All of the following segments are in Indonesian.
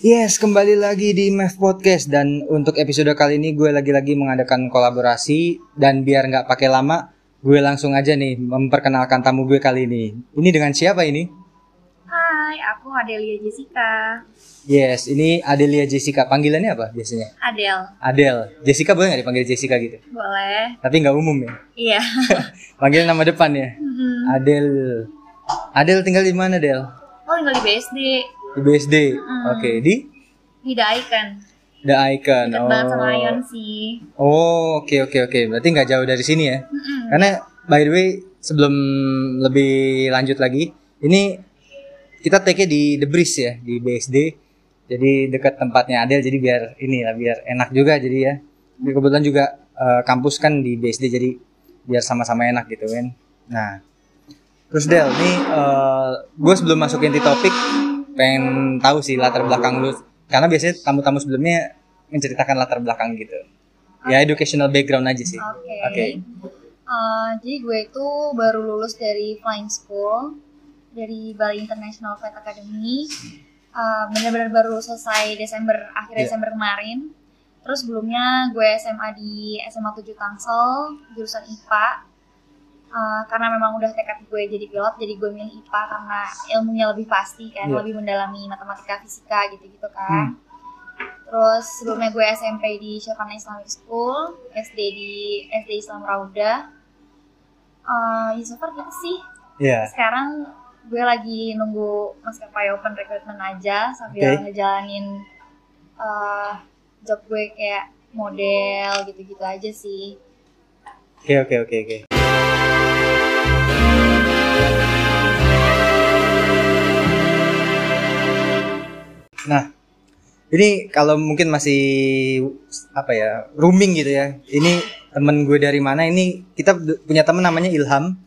Yes, kembali lagi di Math Podcast dan untuk episode kali ini gue lagi-lagi mengadakan kolaborasi dan biar nggak pakai lama, gue langsung aja nih memperkenalkan tamu gue kali ini. Ini dengan siapa ini? Hai, aku Adelia Jessica. Yes, ini Adelia Jessica. Panggilannya apa biasanya? Adel, Adel. Jessica boleh nggak dipanggil Jessica gitu? boleh? Tapi nggak umum ya. Iya. Panggil nama depan ya. Mm-mm. Adel. Adel tinggal di mana, Del? Oh, tinggal di BSD, Di BSD. Oke, di di The Icon. The Icon. Deket banget sama Ion sih. Oh, oke oke oke. Berarti nggak jauh dari sini ya? Mm-mm. Karena by the way, sebelum lebih lanjut lagi, ini kita take di The Breeze ya di BSD. Jadi dekat tempatnya Adel, jadi biar ini lah, biar enak juga jadi ya. Jadi kebetulan juga eh, kampus kan di BSD, jadi biar sama-sama enak gitu kan. Nah, terus Del, nih gue sebelum masuk inti topik, pengen tahu sih latar belakang lu. Karena biasanya tamu-tamu sebelumnya menceritakan latar belakang gitu. Ya educational background aja sih. Oke. Oke. Eh, jadi gue itu baru lulus dari Flying School dari Bali International Flight Academy. Eh, benar-benar baru selesai Desember akhir Iya. Desember kemarin. Terus sebelumnya gue SMA di SMA 7 Tangsel jurusan IPA. Eh, karena memang udah tekad gue jadi pilot, jadi gue milih IPA karena ilmunya lebih pasti kan, Iya. lebih mendalami matematika, fisika gitu-gitu kan. Terus sebelumnya gue SMP di Syarqana Islamic School, SD di SD Islam Rauda. Uh, ya so far gitu sih. Iya. Sekarang gue lagi nunggu maskapai open recruitment aja sambil Oke. ngejalanin uh, job gue kayak model gitu-gitu aja sih. Oke oke oke oke. Nah, ini kalau mungkin masih apa ya rooming gitu ya. Ini temen gue dari mana? Ini kita punya temen namanya Ilham.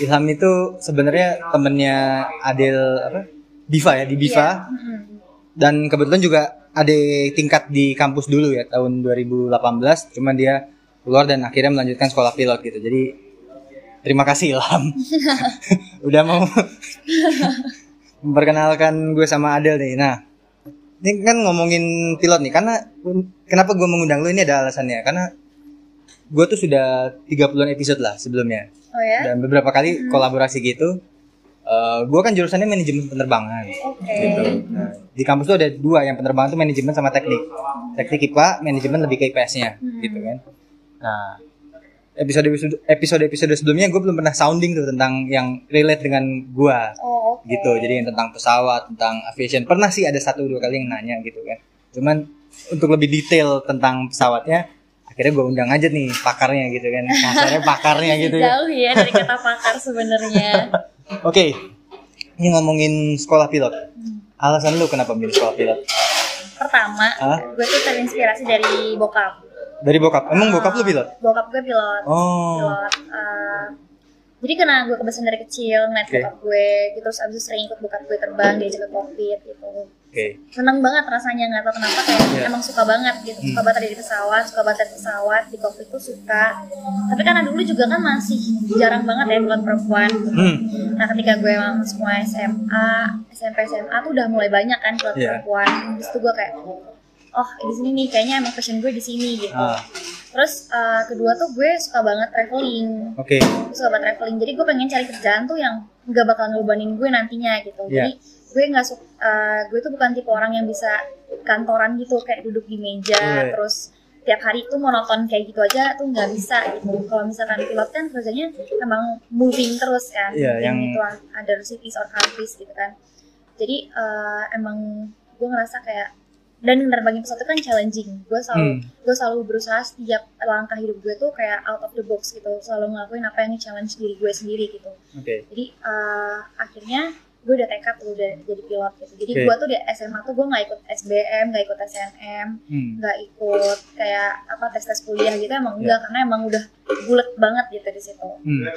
Ilham itu sebenarnya temennya Adel apa? Biva ya di Biva. Iya. Dan kebetulan juga ada tingkat di kampus dulu ya tahun 2018. Cuman dia keluar dan akhirnya melanjutkan sekolah pilot gitu. Jadi terima kasih Ilham. Udah mau memperkenalkan gue sama Adel nih. Nah, ini kan ngomongin pilot nih karena kenapa gue mengundang lu ini ada alasannya karena gue tuh sudah 30 episode lah sebelumnya Oh ya? dan beberapa kali kolaborasi gitu. Eh gue kan jurusannya manajemen penerbangan Oke. gitu. Nah, di kampus tuh ada dua yang penerbangan tuh manajemen sama teknik. Teknik IPA, manajemen lebih ke IPS-nya Hmm. gitu kan. Nah, episode episode episode sebelumnya gue belum pernah sounding tuh tentang yang relate dengan gua Oh, oke. gitu. Jadi yang tentang pesawat, tentang aviation. Pernah sih ada satu dua kali yang nanya gitu kan. Cuman untuk lebih detail tentang pesawatnya akhirnya gue undang aja nih pakarnya gitu kan. Kasarnya pakarnya gitu ya. Jauh ya dari kata pakar sebenarnya. Oke. Ini ngomongin sekolah pilot. Alasan lu kenapa milih sekolah pilot? Pertama, Hah? gue tuh terinspirasi dari bokap. Dari bokap. Emang bokap lu pilot? Bokap gue pilot. Oh. pilot. eh, jadi karena gue kebiasaan dari kecil ngeliat Oke. bokap gue, gitu terus abis itu sering ikut bokap gue terbang diajak ke cockpit gitu. Oke. Seneng banget rasanya nggak tahu kenapa kayak Iya. emang suka banget gitu, suka Hmm. banget ada di pesawat, suka banget dari pesawat di cockpit tuh suka. Tapi karena dulu juga kan masih jarang banget ya buat perempuan. Hmm. Nah ketika gue masuk mulai SMA, SMP SMA tuh udah mulai banyak kan pilot Iya. perempuan. Terus tuh gue kayak, oh di sini nih kayaknya emang passion gue di sini gitu. Ah. Terus eh, kedua tuh gue suka banget traveling, Oke. gue suka banget traveling. Jadi gue pengen cari kerjaan tuh yang nggak bakal ngebebanin gue nantinya gitu. Iya. Jadi gue nggak suka, gue tuh bukan tipe orang yang bisa kantoran gitu kayak duduk di meja Iya. terus tiap hari tuh monoton kayak gitu aja tuh nggak bisa gitu. Kalau misalkan pilot kan kerjanya emang moving terus kan, Iya, yang- itu other cities or countries gitu kan. Jadi eh, emang gue ngerasa kayak dan menerbangin pesawat itu kan challenging. Gue selalu Hmm. gue selalu berusaha setiap langkah hidup gue tuh kayak out of the box gitu, selalu ngelakuin apa yang challenge diri gue sendiri gitu. Oke. Jadi eh, akhirnya gue udah tekad tuh udah jadi pilot gitu. Jadi Oke. gue tuh di SMA tuh gue nggak ikut SBM, nggak ikut SNM, Hmm. nggak ikut kayak apa tes tes kuliah gitu emang Iya. enggak karena emang udah bulat banget gitu di situ. Hmm.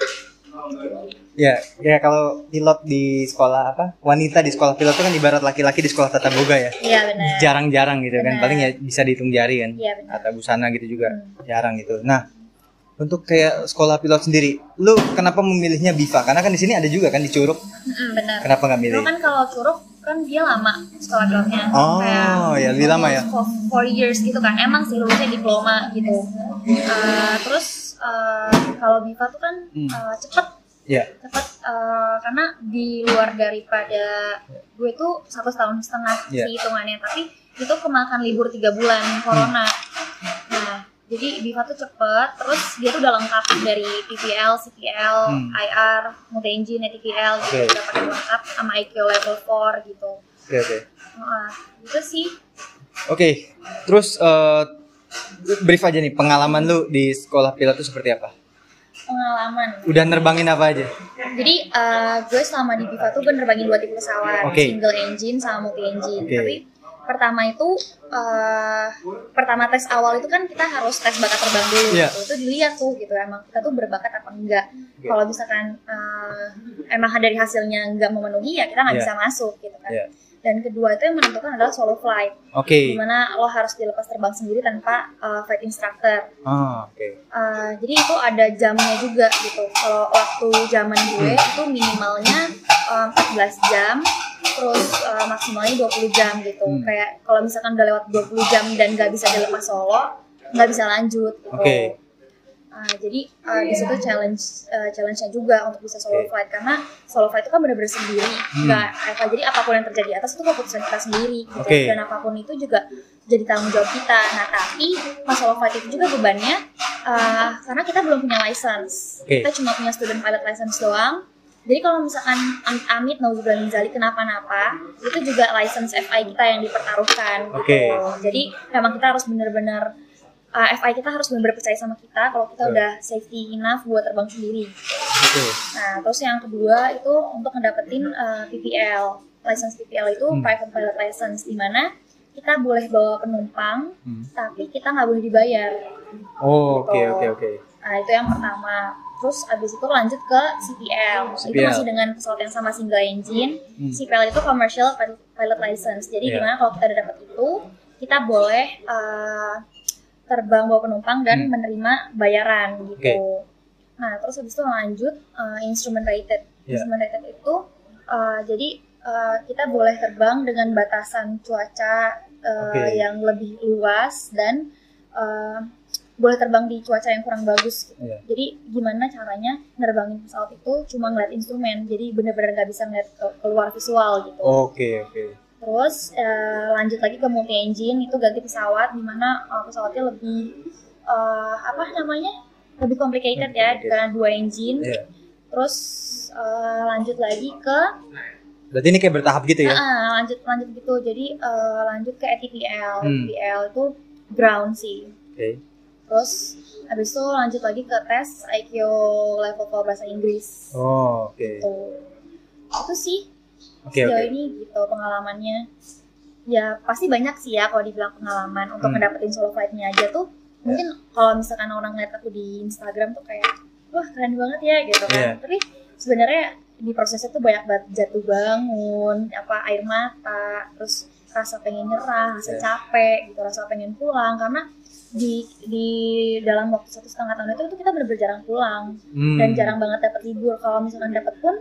Ya, ya kalau pilot di sekolah apa? Wanita di sekolah pilot itu kan ibarat laki-laki di sekolah tata boga ya. Iya benar. Jarang-jarang gitu kan. Benar. Paling ya bisa dihitung jari kan. Iya benar. Tata busana gitu juga Hmm. jarang gitu. Nah, untuk kayak sekolah pilot sendiri, lu kenapa memilihnya Biva? Karena kan di sini ada juga kan di Curug. Mm-mm, benar. Kenapa nggak milih? Karena kan kalau curug kan dia lama sekolah pilotnya Oh, ya, lebih lama ya? for four years gitu kan emang sih lulusnya diploma gitu Eh, terus eh, kalau Biva tuh kan Hmm. eh, cepet Iya. cepet eh, karena di luar daripada gue tuh satu tahun setengah Iya. sih hitungannya tapi itu kemakan libur tiga bulan corona nah jadi Biva tuh cepet terus dia tuh udah lengkap dari PPL, CPL, Hmm. IR, multi engine, TPL gitu Oke. udah pada lengkap sama IQ level 4 gitu Oke, oke. Nah, itu sih Oke, terus eh, brief aja nih pengalaman lu di sekolah pilot itu seperti apa? pengalaman Udah nerbangin apa aja? Jadi eh, gue selama di Viva tuh gue nerbangin dua tipe pesawat, Oke. single engine sama multi engine. Oke. Tapi pertama itu eh, pertama tes awal itu kan kita harus tes bakat terbang dulu. Iya. gitu. Itu dilihat tuh gitu emang kita tuh berbakat apa enggak. Oke. Kalau misalkan eh, emang dari hasilnya enggak memenuhi ya kita nggak Iya. bisa masuk gitu kan. Iya. Dan kedua itu yang menentukan adalah solo flight, Oke. di mana lo harus dilepas terbang sendiri tanpa eh, flight instructor. Ah, oke. Uh, jadi itu ada jamnya juga gitu. Kalau waktu zaman gue itu minimalnya uh, 14 jam, terus uh, maksimalnya 20 jam gitu. Hmm. Kayak kalau misalkan udah lewat 20 jam dan nggak bisa dilepas solo, nggak bisa lanjut gitu. Oke. Uh, jadi uh, di situ challenge uh, challenge-nya juga untuk bisa solo Oke. flight karena solo flight itu kan benar-benar sendiri, Hmm. nggak apa jadi apa pun yang terjadi di atas itu keputusan kita sendiri gitu. Oke. dan apa pun itu juga jadi tanggung jawab kita. Nah tapi pas solo flight itu juga bebannya uh, karena kita belum punya license, Oke. kita cuma punya student pilot license doang. Jadi kalau misalkan Am- Amit Nauzubillah min Zalik kenapa-napa, itu juga license FI kita yang dipertaruhkan. Oke. Gitu. Jadi memang kita harus benar-benar uh, FI kita harus benar-benar percaya sama kita kalau kita Betul. udah safety enough buat terbang sendiri. Oke. Nah, terus yang kedua itu untuk ngedapetin uh, PPL. License PPL itu Hmm. private pilot license di mana kita boleh bawa penumpang Hmm. tapi kita nggak boleh dibayar. Oh, oke Gitu. oke oke. Nah, itu yang pertama. Terus abis itu lanjut ke CPL. Itu CPL. masih dengan pesawat yang sama single engine. Hmm. CPL itu commercial pilot, license. Jadi Iya. di mana kalau kita udah dapat itu, kita boleh uh, terbang bawa penumpang dan Hmm. menerima bayaran gitu. Oke. Nah, terus habis itu lanjut uh, instrument rated. Iya. Instrument rated itu uh, jadi uh, kita boleh terbang dengan batasan cuaca uh, Oke. yang lebih luas dan uh, boleh terbang di cuaca yang kurang bagus. gitu. Iya. Jadi gimana caranya nerbangin pesawat itu cuma ngeliat instrumen, jadi bener-bener nggak bisa ngeliat ke- keluar visual gitu. Oke oke. Terus eh, lanjut lagi ke multi engine itu ganti pesawat di mana eh, pesawatnya lebih eh, apa namanya lebih complicated ya karena dua engine. Iya. Terus eh, lanjut lagi ke Berarti ini kayak bertahap gitu ya? ah, lanjut lanjut gitu. Jadi eh, lanjut ke ATPL. Hmm. Itu ground sih. Oke. Terus habis itu lanjut lagi ke tes IQ level 4 bahasa Inggris. Oh, oke. Gitu. Itu sih Oke sejauh oke. ini gitu pengalamannya ya pasti banyak sih ya kalau dibilang pengalaman untuk Hmm. ngedapetin solo flightnya aja tuh mungkin kalau misalkan orang lihat aku di Instagram tuh kayak wah keren banget ya gitu kan Iya. tapi sebenarnya di prosesnya tuh banyak banget jatuh bangun apa air mata terus rasa pengen nyerah rasa Iya. capek gitu rasa pengen pulang karena di di dalam waktu satu setengah tahun itu, itu kita bener-bener jarang pulang Hmm. dan jarang banget dapat libur kalau misalkan dapat pun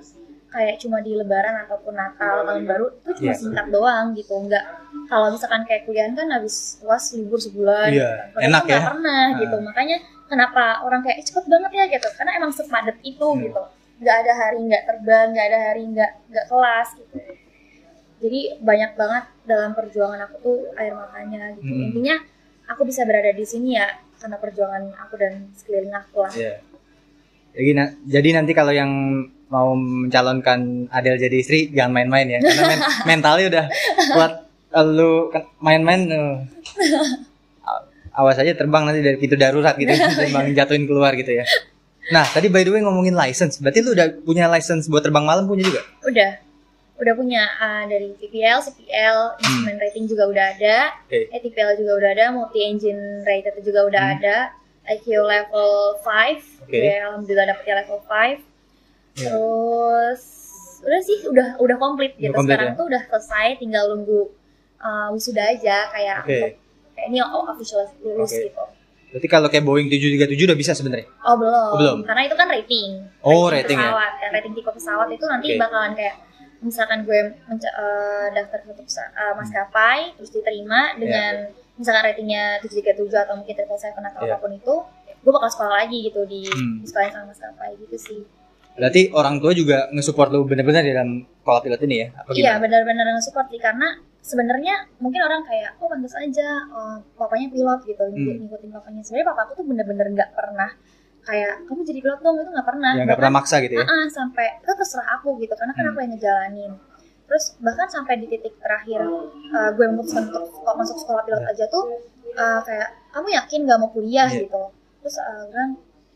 kayak cuma di lebaran ataupun natal tahun baru itu cuma Iya. singkat doang gitu nggak kalau misalkan kayak kuliah kan habis uas libur sebulan Iya, gitu. Enak ya. pernah Ah. gitu makanya kenapa orang kayak "Eh, cepet banget ya gitu karena emang sepadat itu Hmm. gitu nggak ada hari nggak terbang nggak ada hari nggak nggak kelas gitu jadi banyak banget dalam perjuangan aku tuh air matanya gitu Hmm. intinya aku bisa berada di sini ya karena perjuangan aku dan sekeliling aku lah Iya. Jadi, na- jadi nanti kalau yang mau mencalonkan Adel jadi istri jangan main-main ya karena men- mentalnya udah buat lu main-main uh, awas aja terbang nanti dari pintu darurat gitu terbang jatuhin keluar gitu ya. Nah tadi by the way ngomongin license, berarti lu udah punya license buat terbang malam punya juga? udah udah punya uh, dari VPL, CPL, instrument rating juga udah ada, Hmm. Oke. ATPL juga udah ada, multi engine rated juga udah Hmm. ada, IQ level 5, Oke. ya alhamdulillah dapetnya level 5. Iya. Terus udah sih udah udah komplit Udah gitu. komplit Sekarang ya? tuh udah selesai tinggal nunggu uh, wisuda aja kayak untuk- kayak ini oh, official lulus Oke. gitu. Berarti kalau kayak Boeing 737 udah bisa sebenarnya? Oh belum. Oh, belum. Karena itu kan rating. Oh, rating ya? pesawat. Kan rating tipe pesawat itu nanti Oke. bakalan kayak misalkan gue eh, daftar ke satu pesa- eh, maskapai terus diterima dengan misalkan ratingnya 737 atau mungkin 777 atau Iya. apa pun itu gue bakal sekolah lagi gitu di, Hmm. di sekolah yang sama maskapai gitu sih Berarti orang tua juga nge-support lu bener-bener dalam sekolah pilot ini ya? Apa iya gimana? benar-benar nge-support sih karena sebenarnya mungkin orang kayak oh pantas aja oh, papanya pilot gitu Hmm. ngikut- ngikutin papanya sebenarnya papaku tuh bener-bener nggak pernah kayak kamu jadi pilot dong itu nggak pernah Ya nggak pernah maksa gitu ya? Ah, ah, sampai itu terserah aku gitu karena kan Hmm. aku yang ngejalanin terus bahkan sampai di titik terakhir uh, gue memutuskan untuk kok masuk sekolah pilot Ya. aja tuh uh, kayak kamu yakin gak mau kuliah Iya. gitu terus uh, gue bilang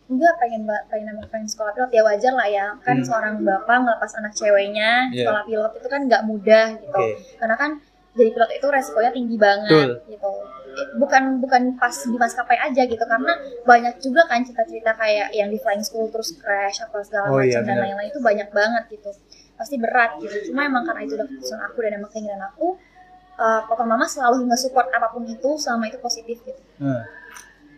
enggak pengen pengen emang pengen sekolah pilot ya wajar lah ya kan Hmm. seorang bapak ngelepas anak ceweknya Iya. sekolah pilot itu kan nggak mudah gitu Oke. karena kan jadi pilot itu resikonya tinggi banget Betul. gitu Eh, bukan bukan pas di maskapai aja gitu karena banyak juga kan cerita-cerita kayak yang di flying school terus crash apa segala Oh iya, macam dan benar. lain-lain itu banyak banget gitu pasti berat gitu cuma emang karena itu udah keputusan aku dan emang keinginan aku eh, papa mama selalu nge-support apa pun itu selama itu positif gitu Hmm.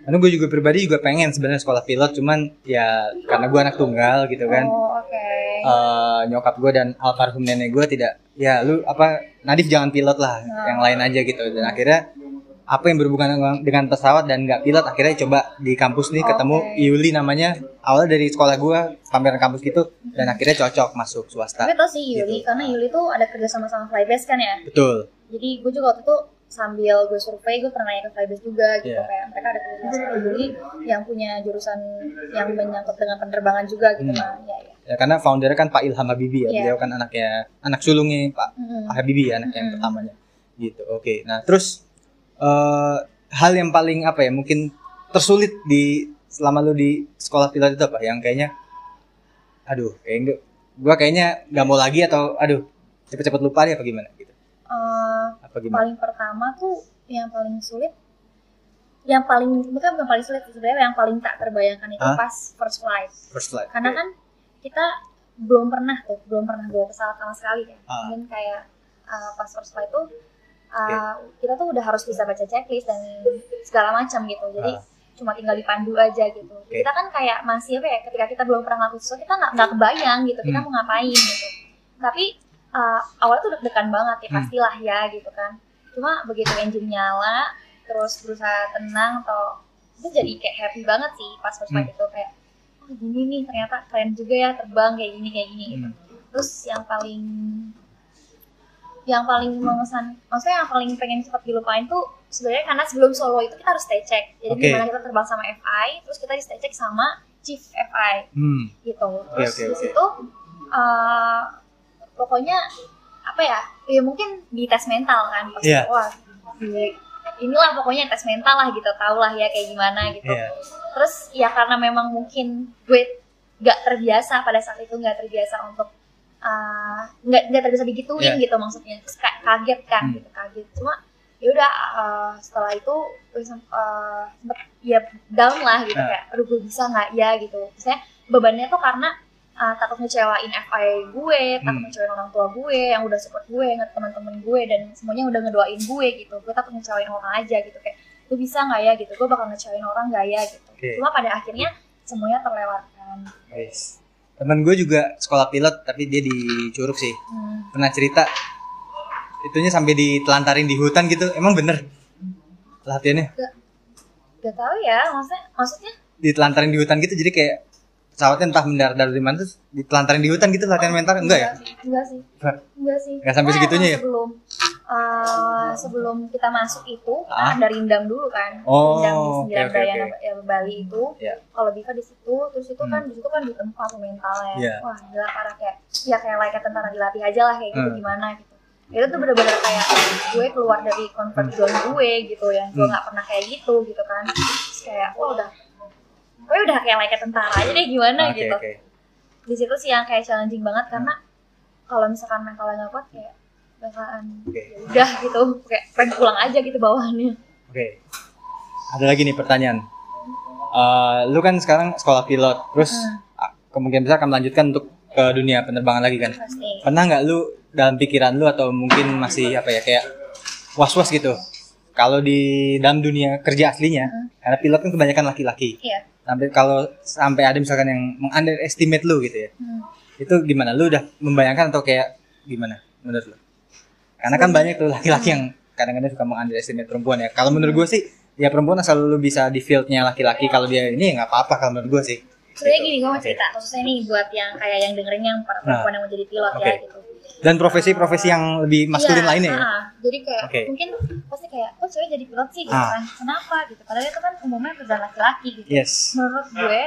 Karena gue juga pribadi juga pengen sebenarnya sekolah pilot, cuman ya karena gue anak tunggal gitu kan. oh oke eh, nyokap gue dan almarhum nenek gue tidak ya lu apa Nadif jangan pilot lah Nah. yang lain aja gitu dan akhirnya apa yang berhubungan dengan- pesawat dan nggak pilot akhirnya coba di kampus nih ketemu Oke. Yuli namanya awalnya dari sekolah gue pameran kampus gitu dan akhirnya cocok masuk swasta tapi tau sih Yuli Gitu. karena Yuli tuh ada kerja sama sama Flybase kan ya betul jadi gue juga waktu itu sambil gue survei gue pernah nanya ke Flybase juga gitu Iya. kayak mereka ada sama Yuli yang punya jurusan yang menyangkut dengan penerbangan juga gitu Hmm. nah ya ya ya karena foundernya kan Pak Ilham Habibie ya Iya. beliau kan anaknya anak sulungnya Pak. Pak Habibie ya anak yang Mm-mm. pertamanya gitu oke nah terus eh, hal yang paling apa ya mungkin tersulit di selama lu di sekolah pilot itu apa yang kayaknya aduh kayak gua kayaknya nggak mau lagi atau aduh cepet-cepet lupa deh apa gimana gitu Eh, apa gimana paling pertama tuh yang paling sulit yang paling bukan bukan paling sulit sebenarnya yang paling tak terbayangkan itu Hah? pas first flight first flight karena kan kita belum pernah tuh belum pernah bawa pesawat sama sekali kan Ah. dan kayak uh, pas first flight tuh uh, kita tuh udah harus bisa baca checklist dan segala macam gitu jadi Ah. cuma tinggal dipandu aja gitu Oke. kita kan kayak masih apa ya ketika kita belum pernah ngelakuin sesuatu kita nggak nggak kebayang gitu kita Hmm. mau ngapain gitu tapi uh, awalnya tuh deg-degan banget ya Hmm. pastilah ya gitu kan cuma begitu engine nyala terus berusaha tenang atau itu jadi kayak happy banget sih pas first flight Hmm. itu kayak oh gini nih ternyata keren juga ya terbang kayak gini kayak gini gitu Hmm. terus yang paling yang paling mengesan maksudnya yang paling pengen cepat dilupain tuh sebenarnya karena sebelum solo itu kita harus stay check jadi Oke. gimana kita terbang sama FI terus kita di stay check sama chief FI hmm gitu terus di oke. situ eh, pokoknya apa ya ya mungkin di tes mental kan pas Iya. wah inilah pokoknya tes mental lah gitu tau lah ya kayak gimana gitu Iya. terus ya karena memang mungkin gue gak terbiasa pada saat itu nggak terbiasa untuk uh, nggak nggak terbiasa digituin Iya. gitu maksudnya terus kayak kaget kan Hmm. gitu kaget cuma ya udah uh, setelah itu gue uh, sempet ya down lah gitu Nah. kayak aduh gue bisa nggak ya gitu saya bebannya tuh karena uh, takut ngecewain FI gue takut Hmm. ngecewain orang tua gue yang udah support gue nge- teman-teman gue dan semuanya udah ngedoain gue gitu. Gue takut ngecewain orang aja gitu kayak gue bisa nggak ya? gitu. Gue bakal ngecewain orang nggak ya gitu. Oke. cuma pada akhirnya semuanya terlewatkan. Guys temen gue juga sekolah pilot tapi dia di Curug sih. Hmm. pernah cerita itunya sampai ditelantarin di hutan gitu. Emang bener? Latihannya? Gak tahu ya maksudnya maksudnya? Ditelantarin di hutan gitu jadi kayak pesawatnya entah mendarat dari mana terus ditelantarin di hutan gitu latihan mental enggak ya sih, enggak sih Enggak. enggak sih Enggak sampai Karena segitunya ya? sebelum uh, sebelum kita masuk itu kita Ah. kan dari Indam dulu kan Oh, Indam di Sembilan oke, Daya oke. ya, Bali itu Ya. kalau Biva di situ terus itu kan Hmm. di situ kan di tempat mentalnya Iya. wah gila parah kayak ya kayak layaknya tentara dilatih aja lah kayak gitu Hmm. gimana gitu itu tuh bener-bener kayak gue keluar dari comfort zone gue gitu ya gue Hmm. nggak pernah kayak gitu gitu kan terus kayak wah udah gue udah kayak layaknya tentara aja deh gimana oke gitu. oke. Di situ sih yang kayak challenging banget karena kalau misalkan mentalnya nggak kuat kayak bakalan Oke. ya udah gitu. Kayak pengen pulang aja gitu bawaannya oke. Ada lagi nih pertanyaan. Eh, lu kan sekarang sekolah pilot terus Hmm. kemungkinan besar akan melanjutkan untuk ke dunia penerbangan lagi kan? Pasti. Pernah nggak lu dalam pikiran lu atau mungkin masih apa ya kayak was was gitu kalau di dalam dunia kerja aslinya Hmm. karena pilot kan kebanyakan laki-laki iya sampai kalau sampai ada misalkan yang mengunderestimate lu gitu ya Hmm. itu gimana lu udah membayangkan atau kayak gimana menurut lo? Karena kan banyak tuh laki-laki yang kadang-kadang suka mengunderestimate perempuan ya. Kalau menurut gue sih ya perempuan asal lu bisa di fieldnya laki-laki kalau dia ini ya nggak apa-apa kalau menurut gue sih. Sebenarnya gini gue mau cerita khususnya nih buat yang kayak yang dengerin yang para perempuan yang mau jadi pilot Oke. ya gitu Dan profesi-profesi yang lebih maskulin Iya, lainnya ya. ah, jadi kayak Oke. mungkin pasti kayak oh cewek jadi pilot sih gitu Ah. kan kenapa gitu padahal itu kan umumnya kerjaan laki-laki gitu Yes. menurut gue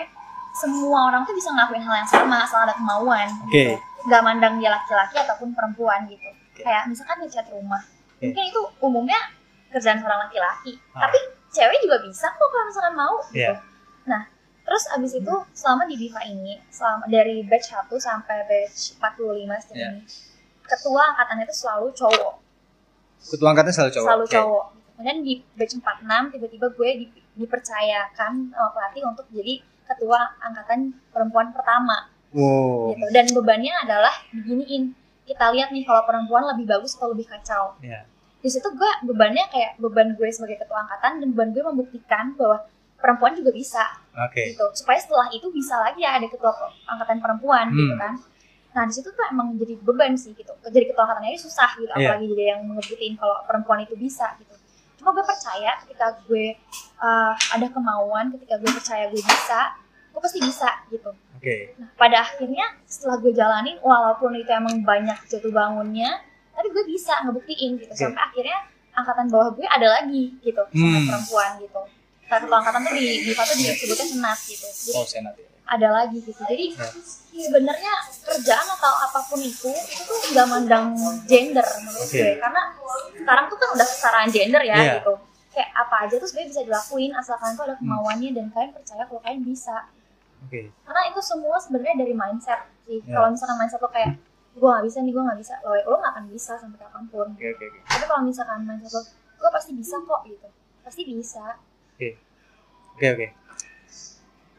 semua orang tuh bisa ngelakuin hal yang sama asal ada kemauan Oke. gitu. nggak mandang dia laki-laki ataupun perempuan gitu kayak misalkan ngecat rumah Oke. mungkin itu umumnya kerjaan seorang laki-laki Ah. tapi cewek juga bisa kok kalau misalkan mau gitu Iya. nah terus abis itu selama di Diva ini selama dari batch 1 sampai batch 45 seperti Iya. ini ketua angkatannya itu selalu cowok Ketua angkatnya selalu cowok. selalu Oke. cowok kemudian di batch 46 tiba-tiba gue di- dipercayakan sama pelatih untuk jadi ketua angkatan perempuan pertama Wow. gitu dan bebannya adalah diginiin kita lihat nih kalau perempuan lebih bagus atau lebih kacau Iya. di situ gue bebannya kayak beban gue sebagai ketua angkatan dan beban gue membuktikan bahwa perempuan juga bisa Oke. gitu supaya setelah itu bisa lagi ya ada ketua angkatan perempuan Hmm. gitu kan nah di situ tuh emang jadi beban sih gitu jadi ketua angkatannya ini susah gitu Iya. apalagi jadi yang ngebuktiin kalau perempuan itu bisa gitu cuma gue percaya ketika gue uh, ada kemauan ketika gue percaya gue bisa gue pasti bisa gitu Oke. Nah, pada akhirnya setelah gue jalanin, walaupun itu emang banyak jatuh bangunnya, tapi gue bisa ngebuktiin gitu. Oke. Sampai akhirnya angkatan bawah gue ada lagi gitu, Hmm. perempuan gitu. Ketua angkatan tuh di di tuh disebutnya senat gitu. Jadi Oh, senat ya. ada lagi gitu. Jadi Ya. sebenarnya kerjaan atau apa pun itu itu tuh nggak mandang gender menurut Oke. gue karena sekarang tuh kan udah kesetaraan gender ya Iya. gitu kayak apa aja tuh sebenarnya bisa dilakuin asal kalian tuh ada kemauannya dan kalian percaya kalau kalian bisa Oke. karena itu semua sebenarnya dari mindset sih Ya. kalau misalkan mindset lo kayak gue gak bisa nih gue gak bisa lo lo gak akan bisa sampai kapan pun Oke, oke, oke. tapi kalau misalkan mindset lo gue pasti bisa kok gitu pasti bisa Oke, oke.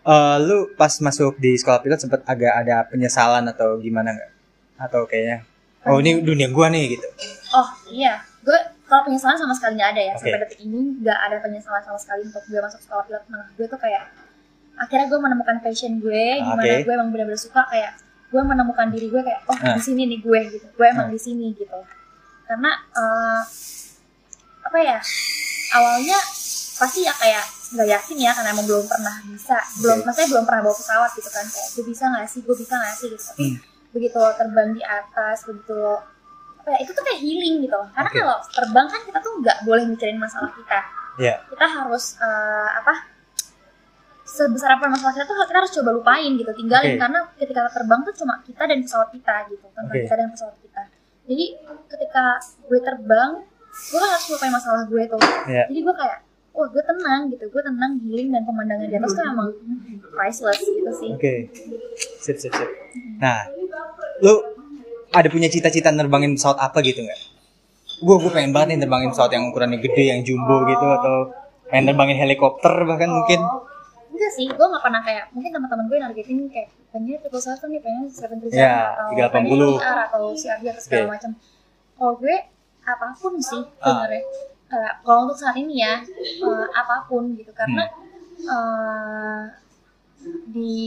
Eh, lu pas masuk di sekolah pilot sempat agak ada penyesalan atau gimana nggak? Atau kayaknya oh ini dunia gua nih gitu. oh iya gue kalau penyesalan sama sekali nggak ada ya Oke. sampai detik ini nggak ada penyesalan sama sekali untuk gue masuk sekolah pilot nah gue tuh kayak akhirnya gue menemukan passion gue Ah, gimana oke. gue emang benar-benar suka kayak gue menemukan diri gue kayak oh Ah. di sini nih gue gitu gue emang Ah. di sini gitu karena eh, apa ya awalnya pasti ya kayak nggak yakin ya karena emang belum pernah bisa belum Oke. maksudnya belum pernah bawa pesawat gitu kan kayak gue bisa nggak sih gue bisa nggak sih gitu tapi Hmm. begitu terbang di atas begitu apa ya itu tuh kayak healing gitu loh karena Oke. kalau terbang kan kita tuh nggak boleh mikirin masalah kita Iya. kita harus eh, apa sebesar apa masalah kita tuh kita harus coba lupain gitu tinggalin Oke. karena ketika terbang tuh cuma kita dan pesawat kita gitu tentang Oke. kita dan pesawat kita jadi ketika gue terbang gue kan harus lupain masalah gue tuh Iya. jadi gue kayak wah gue tenang gitu gue tenang healing dan pemandangan di atas tuh emang priceless gitu sih Oke. Sip, sip, sip. Nah, lu ada punya cita-cita nerbangin pesawat apa gitu nggak? Gue gue pengen banget nih nerbangin pesawat yang ukurannya gede, yang jumbo gitu atau pengen nerbangin helikopter bahkan mungkin. enggak sih gue gak pernah kayak mungkin teman-teman gue nargetin kayak pengen triple seven nih pengen seven three Ya, atau 380. pengen atau CRV atau segala Oke. macam kalau gue apa pun sih Ah. sebenarnya kayak kalau untuk saat ini ya eh, apa pun gitu karena Hmm. eh, di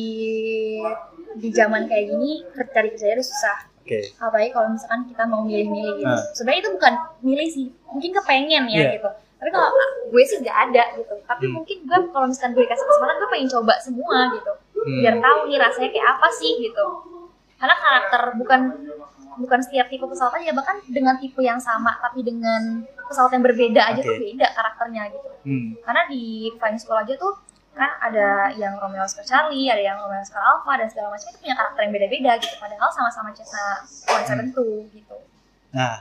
di zaman kayak gini cari kerjanya udah susah Oke. apalagi kalau misalkan kita mau milih-milih gitu Ah. sebenarnya itu bukan milih sih mungkin kepengen ya Iya. gitu tapi kalau gue sih nggak ada gitu tapi Hmm. mungkin gue kalau misalkan gue dikasih kesempatan gue pengen coba semua gitu Hmm. biar tahu nih rasanya kayak apa sih gitu karena karakter bukan bukan setiap tipe pesawat aja bahkan dengan tipe yang sama tapi dengan pesawat yang berbeda aja Oke. tuh beda karakternya gitu Hmm. karena di flying school aja tuh kan ada yang Romeo Oscar Charlie, ada yang Romeo Oscar Alpha dan segala macam itu punya karakter yang beda-beda gitu. Padahal sama-sama Cessna 172 gitu. Nah,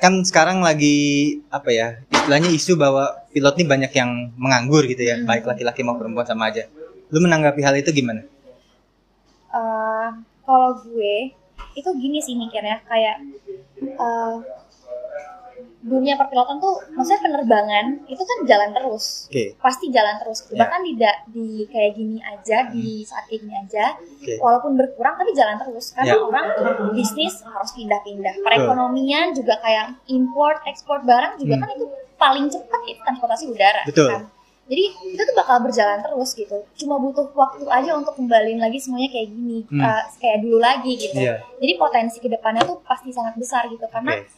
kan sekarang lagi apa ya istilahnya isu bahwa pilot ini banyak yang menganggur gitu ya, Hmm. baik laki-laki maupun perempuan sama aja. Lu menanggapi hal itu gimana? Eh, kalau gue itu gini sih mikirnya kayak eh, dunia perpilotan tuh maksudnya penerbangan itu kan jalan terus Oke, pasti jalan terus Ya. bahkan tidak di kayak gini aja di saat kayak gini aja oke. walaupun berkurang tapi jalan terus karena Ya. orang bisnis harus pindah-pindah perekonomian juga kayak import ekspor barang juga Hmm. kan itu paling cepat itu transportasi udara Betul. kan jadi itu tuh bakal berjalan terus gitu cuma butuh waktu aja untuk kembaliin lagi semuanya kayak gini Hmm. uh, kayak dulu lagi gitu Iya. jadi potensi ke depannya tuh pasti sangat besar gitu karena Oke.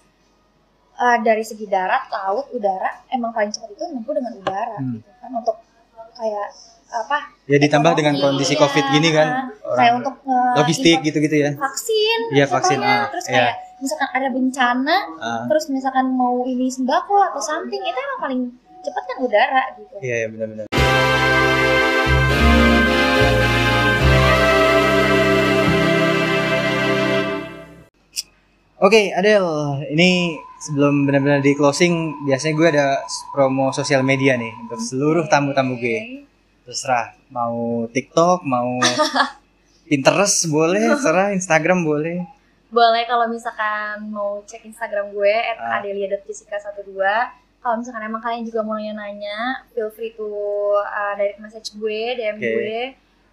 uh, dari segi darat laut udara emang paling cepat itu menempuh dengan udara Hmm. gitu kan untuk kayak apa Ya ditambah dengan kondisi iya. Covid gini kan kayak orang untuk uh, logistik gitu-gitu ya. vaksin Iya, vaksin, ah, terus iya. kayak misalkan ada bencana Ah, terus misalkan mau ini sembako atau something itu emang paling cepat kan udara gitu Iya, iya benar-benar. Oke, Adel, ini sebelum benar-benar di closing, biasanya gue ada promo sosial media nih untuk seluruh tamu-tamu gue. Terserah, mau TikTok, mau Pinterest boleh, terserah Instagram boleh. boleh kalau misalkan mau cek Instagram gue Ah. @adelia.jessica12 kalau misalkan emang kalian juga mau nanya-nanya feel free to uh, direct message gue DM Oke. gue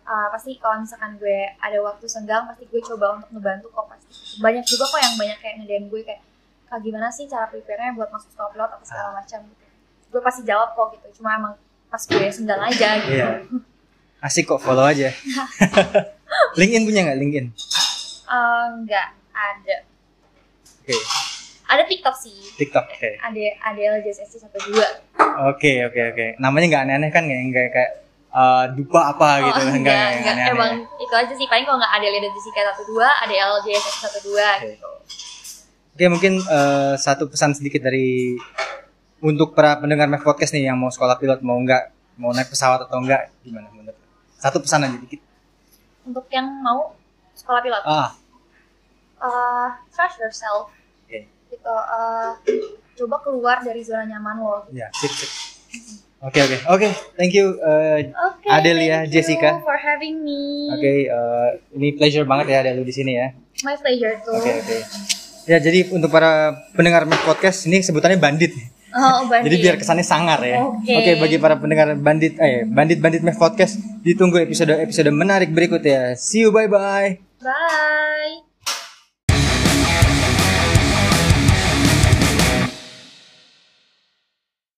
Uh, pasti kalau misalkan gue ada waktu senggang pasti gue coba untuk ngebantu kok pasti banyak juga kok yang banyak kayak nge-DM gue kayak kak gimana sih cara prepare-nya buat masuk sekolah pilot atau Ah. segala macam gitu gue pasti jawab kok gitu cuma emang pas gue senggang aja gitu Iya. Asik kok, follow aja. LinkedIn punya nggak LinkedIn? Uh, nggak ada Oke, ada TikTok sih TikTok. Oke. ada ada JSSC satu dua Oke oke oke. Namanya nggak aneh-aneh kan nggak nggak kayak eh, dupa apa gitu oh, nggak enggak, nggak enggak. aneh-aneh. emang itu aja sih paling kalau nggak ada Leda Jessica satu dua ada LJSS satu dua Oke. gitu Oke mungkin eh, satu pesan sedikit dari untuk para pendengar Mac Podcast nih yang mau sekolah pilot mau nggak mau naik pesawat atau enggak gimana menurut? Satu pesan aja dikit. untuk yang mau sekolah pilot Ah uh, trust yourself. Gitu uh, coba keluar dari zona nyaman lo ya sip sip. Oke oke oke thank you. eh, Oke, Adelia, thank you Jessica. for having me. Oke eh, ini pleasure banget ya ada lu di sini ya. My pleasure tuh. Oke oke. Ya jadi untuk para pendengar Podcast ini sebutannya bandit. Oh, bandit. Jadi biar kesannya sangar ya. Oke. Oke, bagi para pendengar bandit eh bandit-bandit Mac Podcast ditunggu episode-episode menarik berikut ya. See you bye bye. Bye.